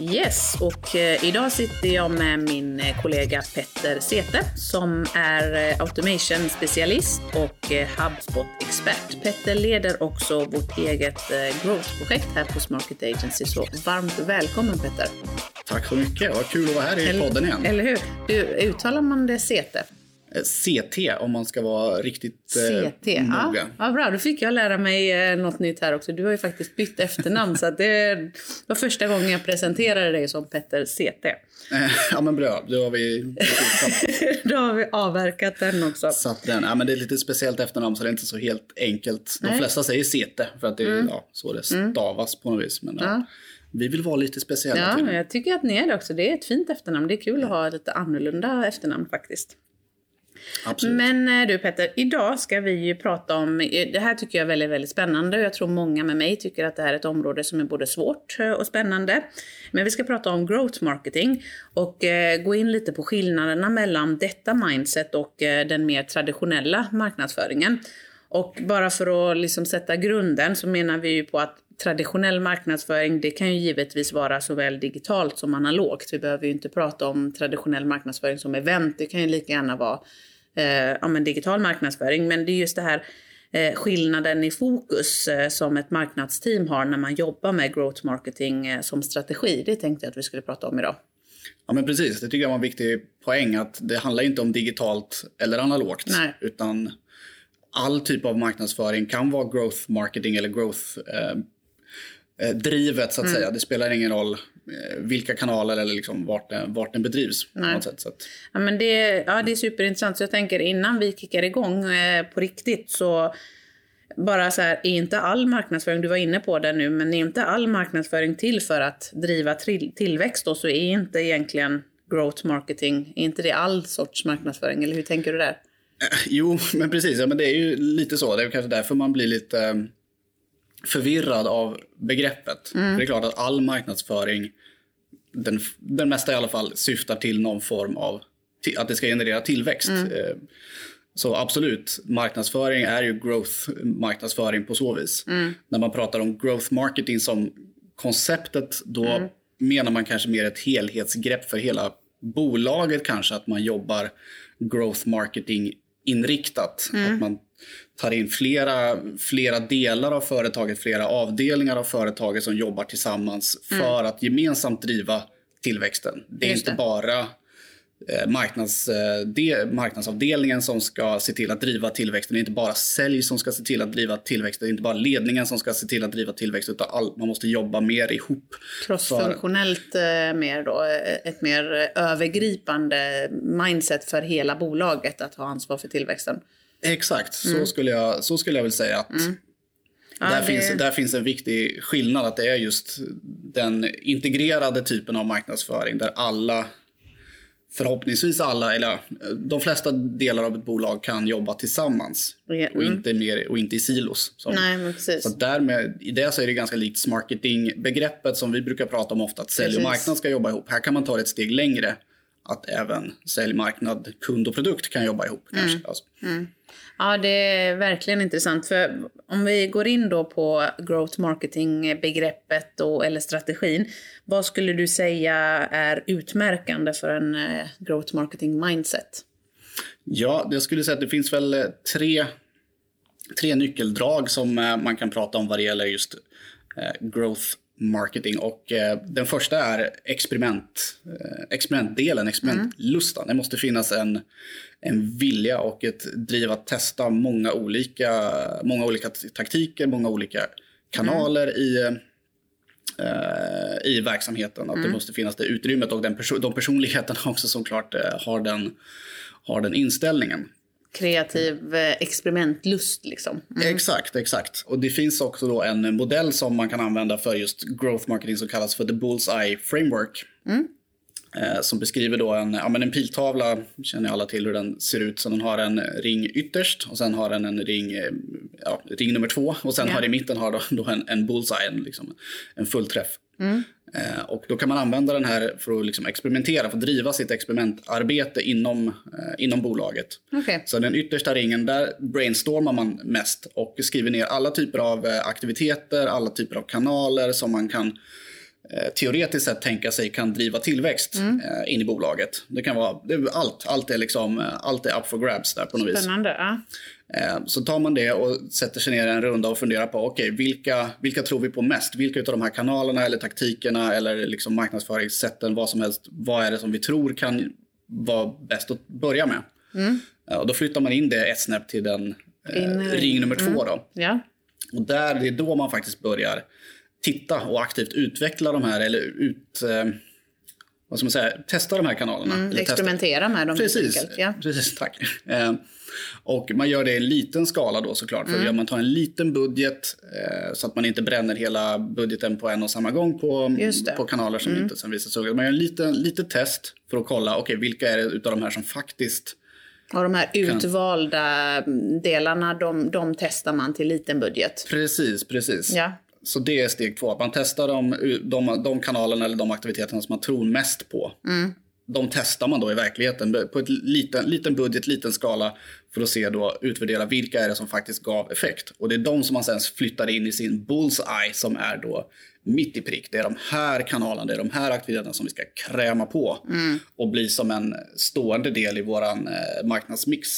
Yes, och eh, idag sitter jag med min eh, kollega Petter Sete som är eh, automation-specialist och HubSpot-expert. Petter leder också vårt eget growth-projekt här på Smarket Agency, så varmt välkommen Petter. Tack så mycket. Vad kul att vara här i podden igen. Eller hur? Du, uttalar man det Sete? Eh, CT om man ska vara riktigt eh, CT, ja. noga. ja. Bra, då fick jag lära mig eh, något nytt här också. Du har ju faktiskt bytt efternamn så att det var första gången jag presenterade dig som Petter CT. Eh, ja men bra, då har vi då har vi avverkat den också. satt den. Ja, men det är lite speciellt efternamn så det är inte så helt enkelt. De Nej. flesta säger CT för att det är ja, så det stavas på något vis. Men ja. Vi vill vara lite speciella Ja, jag tycker att ni är det också. Det är ett fint efternamn. Det är kul att ha lite annorlunda efternamn faktiskt. Absolut. Men eh, du Petter, idag ska vi ju prata om, eh, det här tycker jag är väldigt, väldigt spännande och jag tror många med mig tycker att det här är ett område som är både svårt eh, och spännande. Men vi ska prata om growth marketing och gå in lite på skillnaderna mellan detta mindset och den mer traditionella marknadsföringen. Och bara för att liksom sätta grunden så menar vi ju på att traditionell marknadsföring det kan ju givetvis vara såväl digitalt som analogt. Vi behöver ju inte prata om traditionell marknadsföring som event. Det kan ju lika gärna vara eh, ja, men digital marknadsföring. Men det är just det här eh, skillnaden i fokus eh, som ett marknadsteam har när man jobbar med growth marketing eh, som strategi. Det tänkte jag att vi skulle prata om idag. Ja men precis, det tycker jag var en viktig poäng att det handlar inte om digitalt eller analogt. Nej. Utan all typ av marknadsföring kan vara growth marketing eller growth eh, drivet så att Mm. säga. Det spelar ingen roll eh, vilka kanaler eller liksom vart, den, vart den bedrivs. På något sätt. Så att, Ja, men det, ja, det är superintressant. Så jag tänker innan vi kickar igång eh, på riktigt så bara så här, är inte all marknadsföring, du var inne på det nu, men är inte all marknadsföring till för att driva till, tillväxt då, så är inte egentligen growth marketing, är inte det all sorts marknadsföring, eller hur tänker du där? eh, jo, men precis. Ja, men det är ju lite så. Det är kanske därför man blir lite eh, förvirrad av begreppet. Mm. Det är klart att all marknadsföring, den, den mesta i alla fall, syftar till någon form av att det ska generera tillväxt. Mm. Eh, Så absolut, marknadsföring är ju growth marknadsföring på så vis. Mm. När man pratar om growth marketing som konceptet, då Mm. menar man kanske mer ett helhetsgrepp för hela bolaget kanske, att man jobbar growth marketing inriktat. Mm. Att man tar in flera, flera delar av företaget, flera avdelningar av företaget som jobbar tillsammans för att gemensamt driva tillväxten. Det är Mm. Just inte det. bara marknads, eh, de, marknadsavdelningen som ska se till att driva tillväxten. Det är inte bara sälj som ska se till att driva tillväxten. Det är inte bara ledningen som ska se till att driva tillväxt. Utan all, man måste jobba mer ihop. Crossfunktionellt eh, mer då, eh, ett mer eh, övergripande mindset för hela bolaget att ha ansvar för tillväxten. Exakt, så, skulle jag, så skulle jag väl säga att Mm. Ja, där, det- finns, där finns en viktig skillnad. Att det är just den integrerade typen av marknadsföring där alla Förhoppningsvis alla, eller ja, de flesta delar av ett bolag kan jobba tillsammans Ja, och, mm. inte mer, och inte i silos. Som, Nej. Så därmed, i det så är det ganska likt marketingbegreppet som vi brukar prata om ofta, att sälj och marknad ska jobba ihop. Här kan man ta det ett steg längre, att även sälj, marknad, kund och produkt kan jobba ihop. Mm. Kanske. Alltså, Ja, det är verkligen intressant. För om vi går in då på growth marketing-begreppet och, eller strategin. Vad skulle du säga är utmärkande för en eh, growth marketing mindset? Ja, jag skulle säga att det finns väl eh, tre, tre nyckeldrag som eh, man kan prata om vad det gäller just growth marketing. Och eh, den första är experiment, eh, experimentdelen, experimentlustan. Det måste finnas en, en vilja och ett driv att testa många olika, många olika taktiker, många olika kanaler i eh, i verksamheten. Att det måste finnas det utrymmet och den perso- de personligheterna också såklart eh, har, den, har den inställningen. Kreativ eh, experimentlust liksom. Exakt, exakt. Och det finns också då en modell som man kan använda för just growth marketing som kallas för the bullseye framework. Eh, som beskriver då en, ja, men en piltavla, känner alla till hur den ser ut. Så den har en ring ytterst och sen har den en ring, eh, ja, ring nummer två och sen Ja. har i mitten har då, då en, en bullseye, en, liksom, en fullträff. Mm. Eh, och då kan man använda den här för att liksom experimentera, för att driva sitt experimentarbete inom, eh, inom bolaget. Okej. Så den yttersta ringen, där brainstormar man mest och skriver ner alla typer av eh, aktiviteter, alla typer av kanaler som man kan teoretiskt sett tänka sig kan driva tillväxt eh, in i bolaget. Det kan vara det är allt. Allt är, liksom, eh, allt är up for grabs där på något vis. Spännande. Ja. Eh, Så tar man det och sätter sig ner en runda och funderar på okej, vilka, vilka tror vi på mest? Vilka av de här kanalerna eller taktikerna eller liksom marknadsföringssätten, vad som helst, vad är det som vi tror kan vara bäst att börja med? Eh, Och då flyttar man in det ett snäpp till den eh, In ring nummer två. Då. ja. Och där, det är då man faktiskt börjar titta och aktivt utveckla de här, eller ut, eh, vad ska man säga, testa de här kanalerna. testa- Experimentera med dem Precis, enkelt. Ja. precis tack. Eh, och man gör det i en liten skala då såklart. Mm. För man tar en liten budget eh, så att man inte bränner hela budgeten på en och samma gång på. Mm. på kanaler som inte sen visar sig. Man gör en liten, litet test för att kolla, okej vilka är det utav de här som faktiskt Och de här utvalda delarna, de, de testar man till liten budget. Precis, precis. Ja. Så det är steg två. Att man testar de, de, de kanalerna eller de aktiviteterna som man tror mest på. De testar man då i verkligheten på ett liten, liten budget, liten skala för att se då, utvärdera vilka är det som faktiskt gav effekt. Och det är de som man sen flyttar in i sin bullseye som är då mitt i prick. Det är de här kanalerna, det är de här aktiviteterna som vi ska kräma på och bli som en stående del i våran eh, marknadsmix.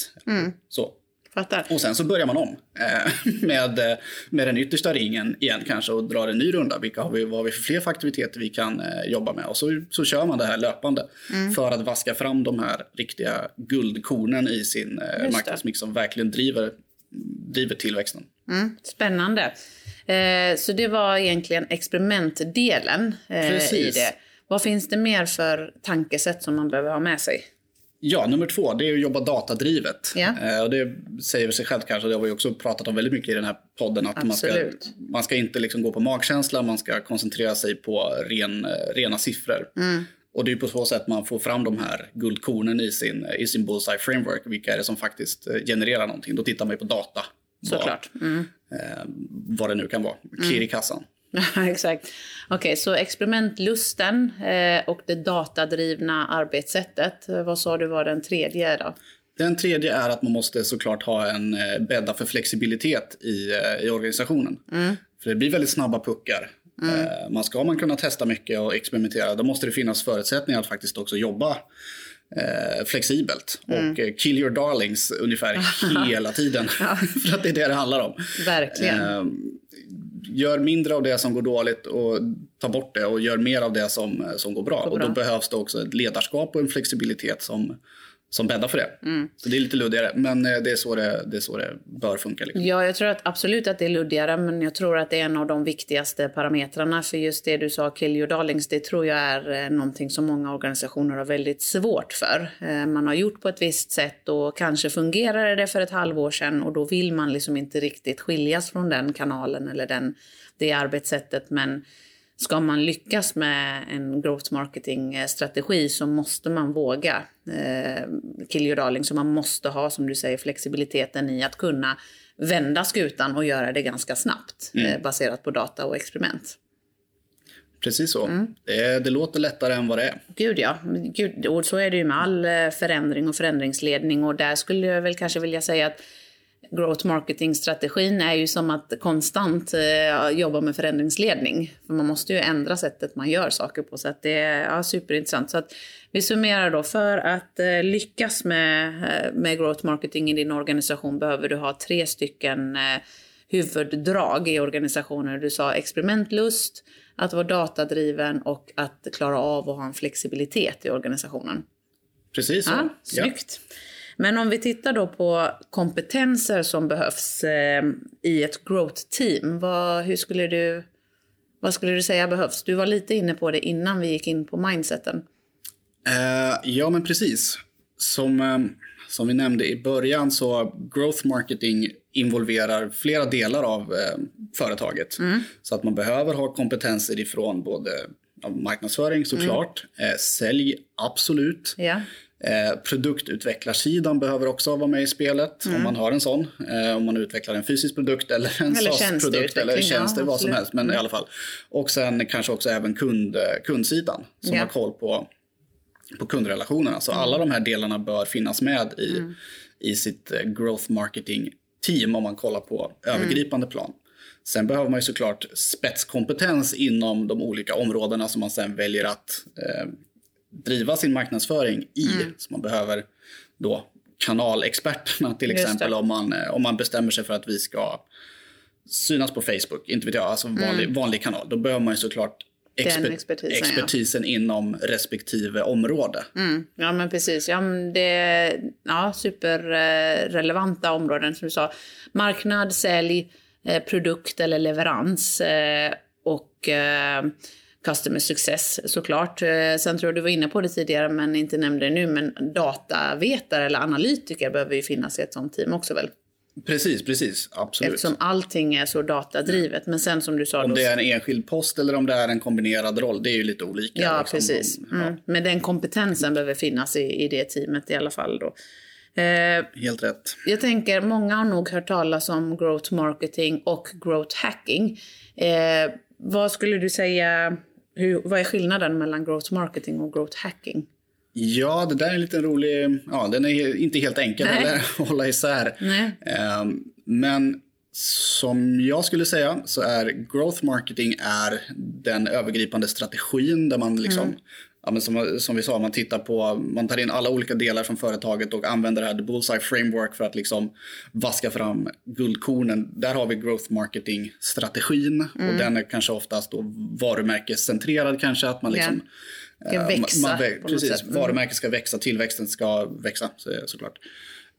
Så. Fattar. Och sen så börjar man om eh, med, eh, med den yttersta ringen igen kanske och drar en ny runda. Vilka har vi, vad har vi för fler för aktiviteter vi kan eh, jobba med? Och så, så kör man det här löpande för att vaska fram de här riktiga guldkornen i sin det. marknadsmix som verkligen driver, driver tillväxten. Mm, spännande. Eh, så det var egentligen experimentdelen eh, i det. Vad finns det mer för tankesätt som man behöver ha med sig? Ja, nummer två, det är att jobba datadrivet. Eh, och det säger sig självt kanske, det har vi också pratat om väldigt mycket i den här podden. Att man ska, man ska inte liksom gå på magkänsla, man ska koncentrera sig på ren, eh, rena siffror. Mm. Och det är på så sätt man får fram de här guldkornen i sin, i sin bullseye framework. Vilka är det som faktiskt eh, genererar någonting? Då tittar man ju på data. Såklart. Mm. Vad, eh, vad det nu kan vara. Klirr i kassan. Exakt. Okej, så experimentlusten eh, och det datadrivna arbetssättet. Eh, Vad sa du var den tredje då? Den tredje är att man måste såklart ha en eh, bädda för flexibilitet i, eh, i organisationen. För det blir väldigt snabba puckar. Eh, Man ska man kunna testa mycket och experimentera, då måste det finnas förutsättningar att faktiskt också jobba eh, flexibelt. Och eh, kill your darlings ungefär hela tiden. för att det är det det handlar om. Verkligen. Eh, gör mindre av det som går dåligt och ta bort det och gör mer av det som, som går bra. Och då bra. behövs det också ett ledarskap och en flexibilitet som, som bäddar för det. Mm. Så det är lite luddigare, men eh, det är så det, det, är så det bör funka. Liksom. Ja, jag tror att absolut att det är luddigare, men jag tror att det är en av de viktigaste parametrarna. För just det du sa, kill your darlings, det tror jag är eh, någonting som många organisationer har väldigt svårt för. Eh, Man har gjort på ett visst sätt och kanske fungerade det för ett halvår sedan och då vill man liksom inte riktigt skiljas från den kanalen eller den, det arbetssättet. Men ska man lyckas med en growth marketing-strategi så måste man våga eh, kill your darling. Så man måste ha, som du säger, flexibiliteten i att kunna vända skutan och göra det ganska snabbt eh, baserat på data och experiment. Precis så. Mm. Det, det låter lättare än vad det är. Gud ja, Gud, och så är det ju med all eh, förändring och förändringsledning och där skulle jag väl kanske vilja säga att growth marketing-strategin är ju som att konstant eh, jobba med förändringsledning. För man måste ju ändra sättet man gör saker på. Så att det är ja, superintressant. Så att vi summerar då. För att eh, lyckas med, eh, med growth marketing i din organisation behöver du ha tre stycken eh, huvuddrag i organisationen. Du sa experimentlust, att vara datadriven och att klara av att ha en flexibilitet i organisationen. Precis så. Ja, snyggt. Men om vi tittar då på kompetenser som behövs eh, i ett growth team. Vad, hur skulle du, vad skulle du säga behövs? Du var lite inne på det innan vi gick in på mindseten. Eh, ja, men precis. Som, eh, som vi nämnde i början så growth marketing involverar flera delar av eh, företaget. Så att man behöver ha kompetenser ifrån både marknadsföring såklart. Mm. Eh, sälj, absolut. Ja. Eh, produktutvecklarsidan behöver också vara med i spelet mm. om man har en sån. Eh, om man utvecklar en fysisk produkt eller en SaaS-produkt eller tjänster, ja, vad som helst. Men mm. i alla fall. Och sen kanske också även kund, kundsidan som ja. har koll på, på kundrelationerna. Så mm. alla de här delarna bör finnas med i, mm. i sitt eh, growth marketing team om man kollar på övergripande plan. Sen behöver man ju såklart spetskompetens inom de olika områdena som man sen väljer att eh, driva sin marknadsföring i. Mm. Så man behöver då kanalexperterna till exempel om man, eh, om man bestämmer sig för att vi ska synas på Facebook, inte vet jag, alltså vanlig, mm. vanlig kanal. Då behöver man ju såklart exper expertisen, expertisen ja. inom respektive område. Mm. Ja men precis, ja, det är ja, superrelevanta områden som du sa. Marknad, sälj, eh, produkt eller leverans eh, och customer success såklart. Eh, sen tror jag du var inne på det tidigare men inte nämnde det nu, men datavetare eller analytiker behöver ju finnas i ett sånt team också väl? Precis, precis. Absolut. Eftersom allting är så datadrivet. Men sen som du sa... Om det är en enskild post eller om det är en kombinerad roll, det är ju lite olika. Ja, liksom. precis. Mm. Ja. Men den kompetensen behöver finnas i, i det teamet i alla fall då. Eh, Helt rätt. Jag tänker, många har nog hört talas om growth marketing och growth hacking. Eh, vad skulle du säga hur, vad är skillnaden mellan growth marketing och growth hacking? Ja, det där är en liten rolig... Ja, den är inte helt enkel att hålla isär. Nej. Um, men som jag skulle säga så är growth marketing är den övergripande strategin där man liksom mm ja, men som, som vi sa, man tittar på, man tar in alla olika delar från företaget och använder det här The Bullseye Framework för att liksom vaska fram guldkornen. Där har vi growth marketing-strategin mm. och den är kanske oftast då varumärkescentrerad kanske, att man liksom Ska eh, växa man, man, Precis, mm. varumärket ska växa, tillväxten ska växa så, såklart.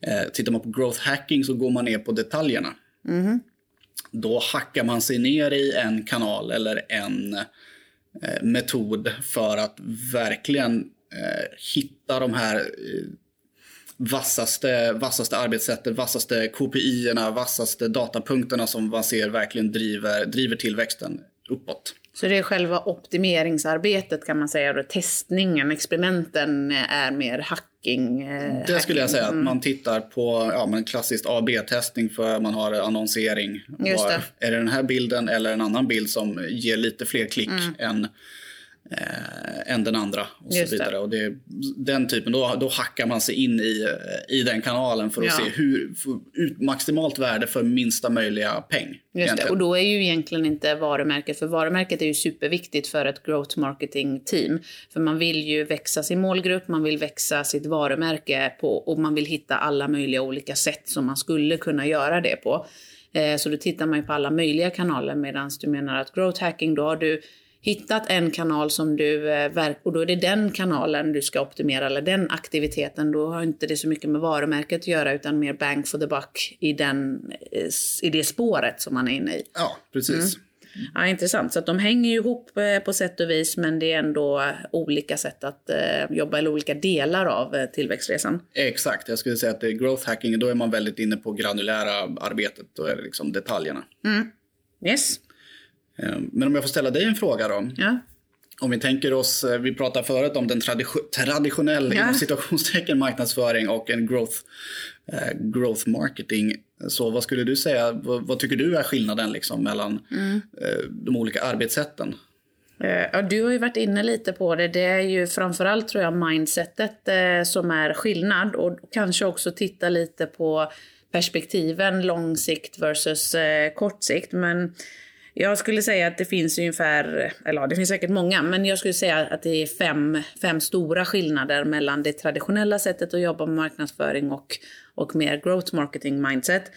Eh, tittar man på growth hacking så går man ner på detaljerna. Mm. Då hackar man sig ner i en kanal eller en Eh, metod för att verkligen eh, hitta de här eh, vassaste, vassaste arbetssättet, vassaste KPI-erna, vassaste datapunkterna som man ser verkligen driver, driver tillväxten uppåt. Så det är själva optimeringsarbetet kan man säga, och testningen, experimenten är mer hacking? Eh, det skulle jag säga, att mm. man tittar på ja, men klassiskt A-B-testning för man har annonsering. Just det. Var, är det den här bilden eller en annan bild som ger lite fler klick mm. än eh, än den andra. och så vidare. Det. Och det, Den typen, då, då hackar man sig in i, i den kanalen för att ja. se hur, ut maximalt värde för minsta möjliga peng. Just. Och då är ju egentligen inte varumärket, för varumärket är ju superviktigt för ett growth marketing team. För man vill ju växa sin målgrupp, man vill växa sitt varumärke på, och man vill hitta alla möjliga olika sätt som man skulle kunna göra det på. Eh, så då tittar man ju på alla möjliga kanaler medan du menar att growth hacking, då har du hittat en kanal som du, eh, och då är det den kanalen du ska optimera, eller den aktiviteten, då har inte det så mycket med varumärket att göra, utan mer bang for the buck i, den, eh, i det spåret som man är inne i. Ja, precis. Mm. Ja, intressant. Så att de hänger ihop eh, på sätt och vis, men det är ändå olika sätt att jobba, eller olika delar av tillväxtresan. Exakt, jag skulle säga att det är growth hacking, då är man väldigt inne på granulära arbetet, då är det liksom detaljerna. Mm. Yes. Ehm, men om jag får ställa dig en fråga då. Ja. Om vi tänker oss, eh, vi pratade förut om den traditionella ja. situationstecken marknadsföring och en growth, eh, growth marketing. Så vad skulle du säga, vad, vad tycker du är skillnaden liksom mellan mm. eh, de olika arbetssätten? Eh, ja, du har ju varit inne lite på det. Det är ju framförallt tror jag mindsetet eh, som är skillnad och kanske också titta lite på perspektiven lång sikt versus eh, kort sikt. Men jag skulle säga att det finns ungefär, eller ja, det finns säkert många, men jag skulle säga att det är fem, fem stora skillnader mellan det traditionella sättet att jobba med marknadsföring och, och mer growth marketing mindset.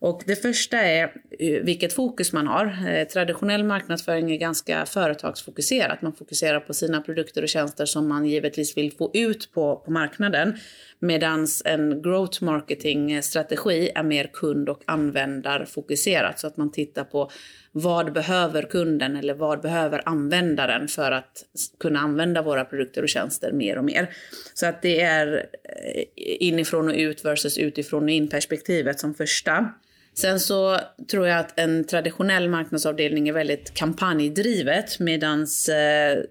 Och det första är eh, vilket fokus man har. Eh, traditionell marknadsföring är ganska företagsfokuserat. Man fokuserar på sina produkter och tjänster som man givetvis vill få ut på, på marknaden. Medan en growth marketing-strategi är mer kund och användarfokuserat. Så att man tittar på vad behöver kunden eller vad behöver användaren för att kunna använda våra produkter och tjänster mer och mer. Så att det är eh, inifrån och ut versus utifrån och in perspektivet som första. Sen så tror jag att en traditionell marknadsavdelning är väldigt kampanjdrivet medan eh,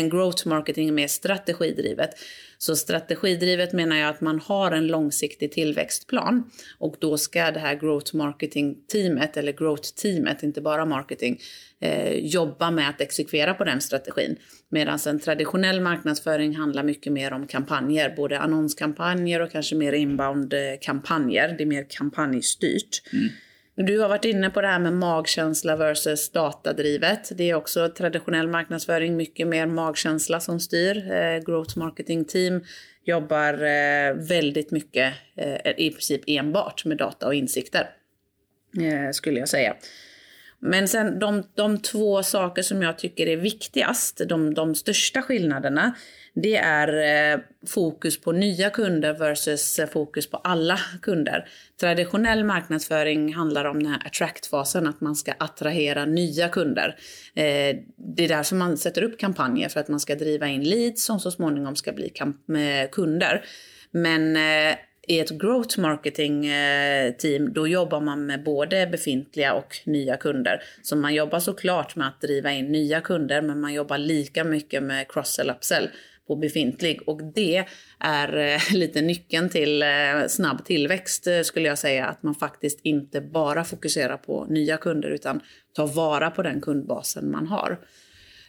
en growth marketing är mer strategidrivet. Så strategidrivet menar jag att man har en långsiktig tillväxtplan och då ska det här growth marketing-teamet, eller growth-teamet, inte bara marketing, eh, jobba med att exekvera på den strategin. Medan en traditionell marknadsföring handlar mycket mer om kampanjer, både annonskampanjer och kanske mer inbound-kampanjer. Det är mer kampanjstyrt. Mm. Du har varit inne på det här med magkänsla versus datadrivet. Det är också traditionell marknadsföring, mycket mer magkänsla som styr. Eh, growth marketing team jobbar eh, väldigt mycket, eh, i princip enbart med data och insikter, eh, skulle jag säga. Men sen de, de två saker som jag tycker är viktigast, de, de största skillnaderna, det är eh, fokus på nya kunder versus eh, fokus på alla kunder. Traditionell marknadsföring handlar om den här attract-fasen, att man ska attrahera nya kunder. Eh, det är därför man sätter upp kampanjer, för att man ska driva in leads som så småningom ska bli eh, kunder. Men eh, i ett growth marketing eh, team, då jobbar man med både befintliga och nya kunder. Så man jobbar såklart med att driva in nya kunder, men man jobbar lika mycket med cross-sell upsell på befintlig. Och det är eh, lite nyckeln till eh, snabb tillväxt skulle jag säga. Att man faktiskt inte bara fokuserar på nya kunder utan tar vara på den kundbasen man har.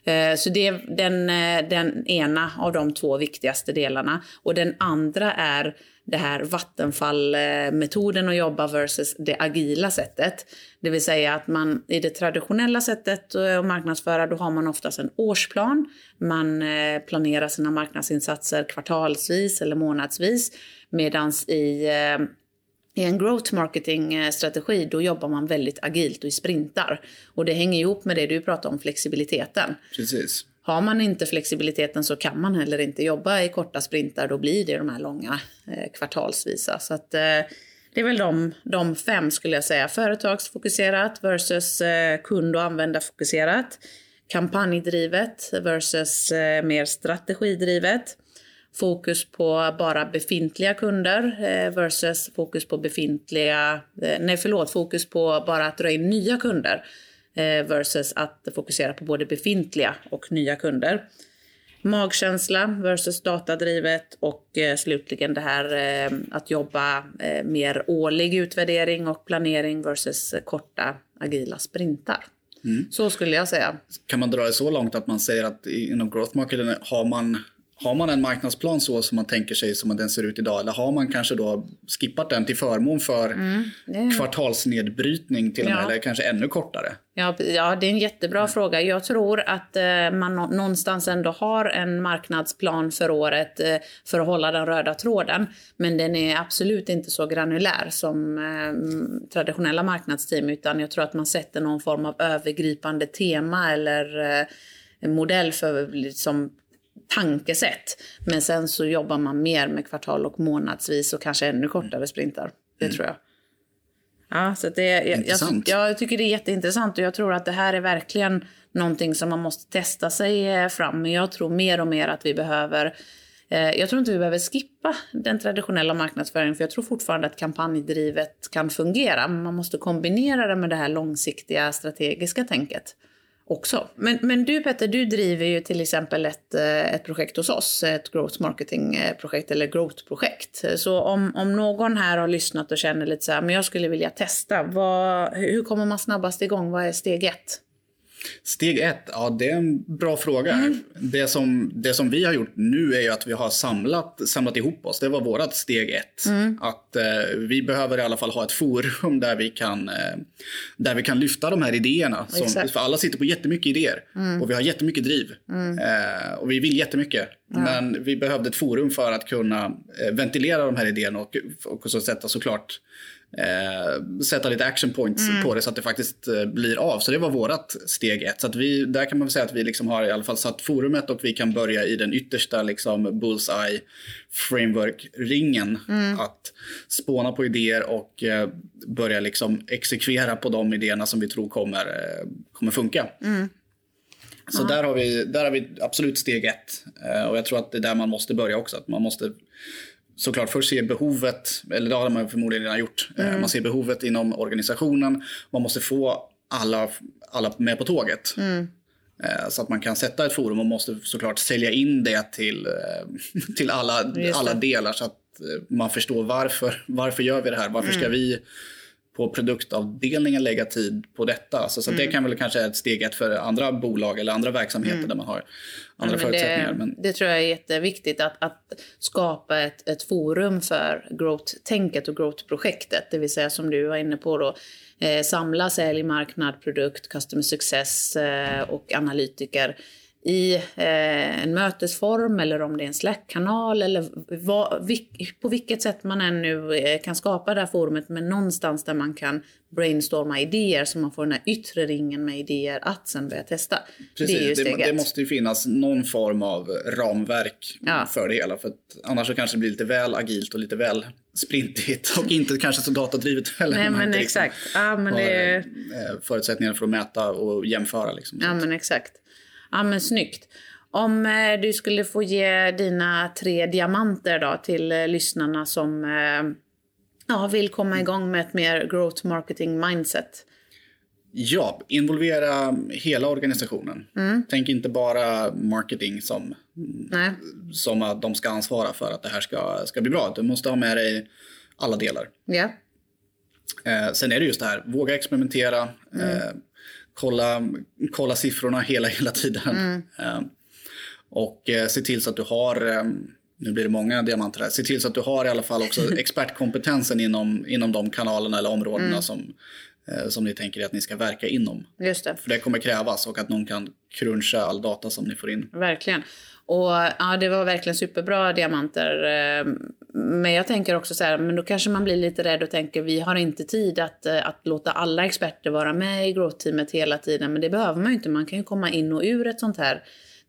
Eh, så det är den, eh, den ena av de två viktigaste delarna. Och den andra är det här vattenfallmetoden att jobba versus det agila sättet. Det vill säga att man i det traditionella sättet eh, att marknadsföra då har man oftast en årsplan. Man planerar sina marknadsinsatser kvartalsvis eller månadsvis. Medan i i en growth marketing-strategi då jobbar man väldigt agilt och i sprintar. Och det hänger ihop med det du pratar om, flexibiliteten. Precis. Har man inte flexibiliteten så kan man heller inte jobba i korta sprintar. Då blir det de här långa eh, kvartalsvisa. Så att, eh, det är väl de, de fem skulle jag säga. Företagsfokuserat versus eh, kund och användarfokuserat. Kampanjdrivet versus eh, mer strategidrivet. Fokus på bara befintliga kunder eh, versus fokus på befintliga, eh, nej förlåt, fokus på bara att dra in nya kunder. Eh, versus att fokusera på både befintliga och nya kunder. Magkänsla versus datadrivet och slutligen det här att jobba mer årlig utvärdering och planering versus korta agila sprintar. Mm. Så skulle jag säga. Kan man dra det så långt att man säger att inom growth marketing har man har man en marknadsplan så som man tänker sig som den ser ut idag eller har man kanske då skippat den till förmån för mm, det... kvartalsnedbrytning till och med, ja. eller kanske ännu kortare? Ja, ja, det är en jättebra mm. fråga. Jag tror att eh, man någonstans ändå har en marknadsplan för året eh, för att hålla den röda tråden. Men den är absolut inte så granulär som eh, traditionella marknadsteam utan jag tror att man sätter någon form av övergripande tema eller eh, modell för liksom, tankesätt. Men sen så jobbar man mer med kvartal och månadsvis och kanske ännu kortare sprintar. Det mm. tror jag. Ja, så det, jag, jag, jag, tycker det är jätteintressant och jag tror att det här är verkligen någonting som man måste testa sig eh, fram. Men jag tror mer och mer att vi behöver eh, jag tror inte vi behöver skippa den traditionella marknadsföringen för jag tror fortfarande att kampanjdrivet kan fungera. Men man måste kombinera det med det här långsiktiga strategiska tänket också. Men, men du Petter, du driver ju till exempel ett, eh, ett projekt hos oss, ett growth marketing-projekt eh, eller growth-projekt. Så om, om någon här har lyssnat och känner lite så här, men jag skulle vilja testa, vad, hur kommer man snabbast igång? Vad är steg ett? Steg ett, ja det är en bra fråga. Mm. Det, som, det som vi har gjort nu är ju att vi har samlat, samlat ihop oss. Det var vårt steg ett. Mm. Att eh, vi behöver i alla fall ha ett forum där vi kan, eh, där vi kan lyfta de här idéerna. Som, för alla sitter på jättemycket idéer mm. och vi har jättemycket driv. Mm. Eh, och vi vill jättemycket. Ja. Men vi behövde ett forum för att kunna eh, ventilera de här idéerna och, och så sätta såklart eh, sätta lite action points mm. på det så att det faktiskt eh, blir av. Så det var vårt steg ett. Så att vi, där kan man säga att vi liksom har i alla fall satt forumet och vi kan börja i den yttersta liksom, bullseye framework-ringen. Mm. Att spåna på idéer och eh, börja liksom exekvera på de idéerna som vi tror kommer, eh, kommer funka. Mm. Så där har, vi, där har vi absolut steg ett. Eh, och jag tror att det är där man måste börja också. Att man måste såklart först se behovet, eller det har man förmodligen redan gjort. Mm. Man ser behovet inom organisationen. Man måste få alla, alla med på tåget. Mm. Så att man kan sätta ett forum och måste såklart sälja in det till, till alla, alla delar så att man förstår varför, varför gör vi det här? Varför ska mm. vi på produktavdelningen lägga tid på detta. Så, så mm. det kan väl kanske är ett steg ett för andra bolag eller andra verksamheter mm. där man har andra ja, förutsättningar. Det, men... det tror jag är jätteviktigt att, att skapa ett, ett forum för growth-tänket och growth-projektet. Det vill säga som du var inne på då, eh, samla sälj, marknad, produkt, customer success eh, och analytiker i eh, en mötesform eller om det är en Slack-kanal eller vad, vilk, på vilket sätt man än nu eh, kan skapa det här forumet men någonstans där man kan brainstorma idéer så man får den här yttre ringen med idéer att sen börja testa. Precis, det, det, det måste ju finnas någon form av ramverk ja. för det hela för annars så kanske det blir lite väl agilt och lite väl sprintigt och inte kanske så datadrivet heller. Nej men exakt. Ja, men det... Eh, förutsättningar för att mäta och jämföra. Liksom, ja men exakt. Ja, men snyggt. Om eh, du skulle få ge dina tre diamanter då till eh, lyssnarna som eh, ja, vill komma igång med ett mer growth marketing mindset. Ja, involvera hela organisationen. Mm. Tänk inte bara marketing som, Nej. som att de ska ansvara för att det här ska, ska bli bra. Du måste ha med dig alla delar. Ja. Eh, sen är det just det här, våga experimentera. Mm. Eh, kolla, kolla siffrorna hela, hela tiden. Mm. Uh, och uh, se till så att du har, um, nu blir det många diamanter här, se till så att du har i alla fall också expertkompetensen inom, inom de kanalerna eller områdena mm. som, som ni tänker att ni ska verka inom. Just det. För det kommer krävas och att någon kan cruncha all data som ni får in. Verkligen. Och ja, det var verkligen superbra diamanter. Eh, men jag tänker också så här, men då kanske man blir lite rädd och tänker vi har inte tid att, eh, att låta alla experter vara med i growth-teamet hela tiden. Men det behöver man ju inte. Man kan ju komma in och ur ett sånt här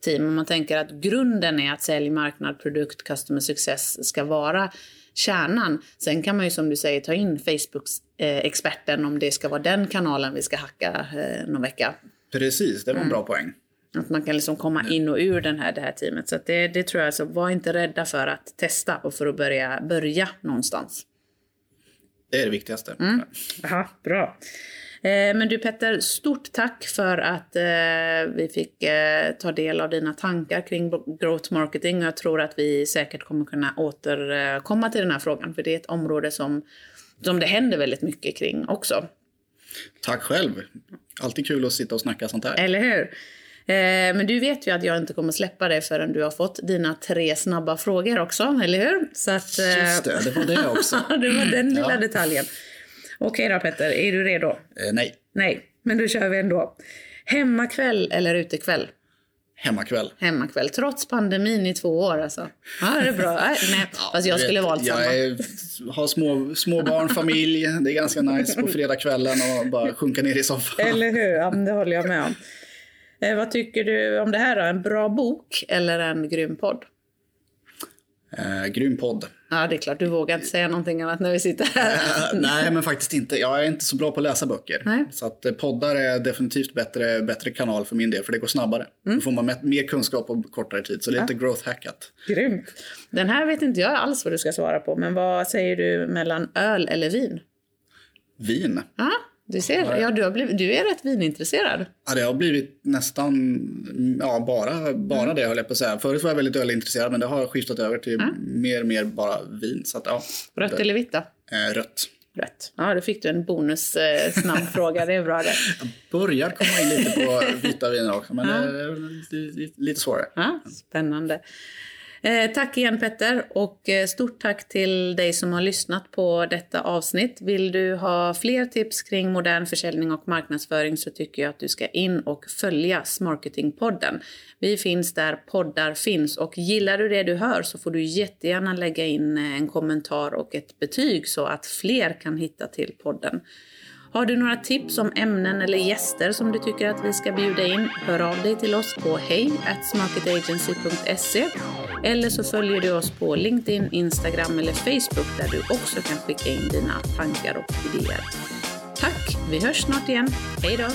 team. Om man tänker att grunden är att sälj, marknad, produkt, customer success ska vara kärnan. Sen kan man ju som du säger ta in Facebooks eh, om det ska vara den kanalen vi ska hacka någon vecka. Precis, det var en bra mm. poäng. Att man kan liksom komma in och ur den här, det här teamet. Så det, det tror jag, så var inte rädda för att testa och för att börja, börja någonstans. Det är det viktigaste. Mm. Aha, bra. Eh, men du Petter, stort tack för att eh, vi fick eh, ta del av dina tankar kring growth marketing. Jag tror att vi säkert kommer kunna återkomma till den här frågan, för det är ett område som, som det händer väldigt mycket kring också. Tack själv. Alltid kul att sitta och snacka sånt här. Eller hur? Eh, men du vet ju att jag inte kommer släppa dig förrän du har fått dina tre snabba frågor också, eller hur? Så att, eh... Just det, det var det också. det var den lilla ja. detaljen. Okej då Petter, är du redo? Eh, nej. Nej, men då kör vi ändå. Hemmakväll eller utekväll? Hemmakväll. Hemmakväll, trots pandemin i två år alltså. Ja, det är bra. Nej, ja, fast jag skulle valt samma. Jag är, har små, små barn, familj. Det är ganska nice på fredagskvällen och bara sjunka ner i soffan. Eller hur? Ja, det håller jag med om. Eh, vad tycker du om det här då? En bra bok eller en grym podd? Eh, grym podd. Ja, det är klart. Du vågar inte säga någonting annat när vi sitter här. Eh, nej, men faktiskt inte. Jag är inte så bra på att läsa böcker. Nej. Så att eh, poddar är definitivt bättre, bättre kanal för min del, för det går snabbare. Mm. Då får man mer kunskap på kortare tid. Så det är ja. lite growth hackat. Grymt. Den här vet inte jag alls vad du ska svara på, men vad säger du mellan öl eller vin? Vin. Ja. Du ser, ja, du, har blivit, du är rätt vinintresserad. Ja, det har blivit nästan ja, bara, bara mm. det höll jag på att säga. Förut var jag väldigt ölintresserad men det har skiftat över till mm. mer och mer bara vin. Så att, ja, rött det, eller vitt då? Eh, rött. Rött. Ja, då fick du en bonus eh, snabb fråga. Det är bra det. Jag börjar komma in lite på vita viner också men ja. det är lite, lite svårare. Ja, spännande. Eh, tack igen Petter och eh, stort tack till dig som har lyssnat på detta avsnitt. Vill du ha fler tips kring modern försäljning och marknadsföring så tycker jag att du ska in och följa Smarketingpodden. Vi finns där poddar finns och gillar du det du hör så får du jättegärna lägga in eh, en kommentar och ett betyg så att fler kan hitta till podden. Har du några tips om ämnen eller gäster som du tycker att vi ska bjuda in? Hör av dig till oss på hej@smarketagency.se eller så följer du oss på LinkedIn, Instagram eller Facebook där du också kan skicka in dina tankar och idéer. Tack! Vi hörs snart igen. Hej då!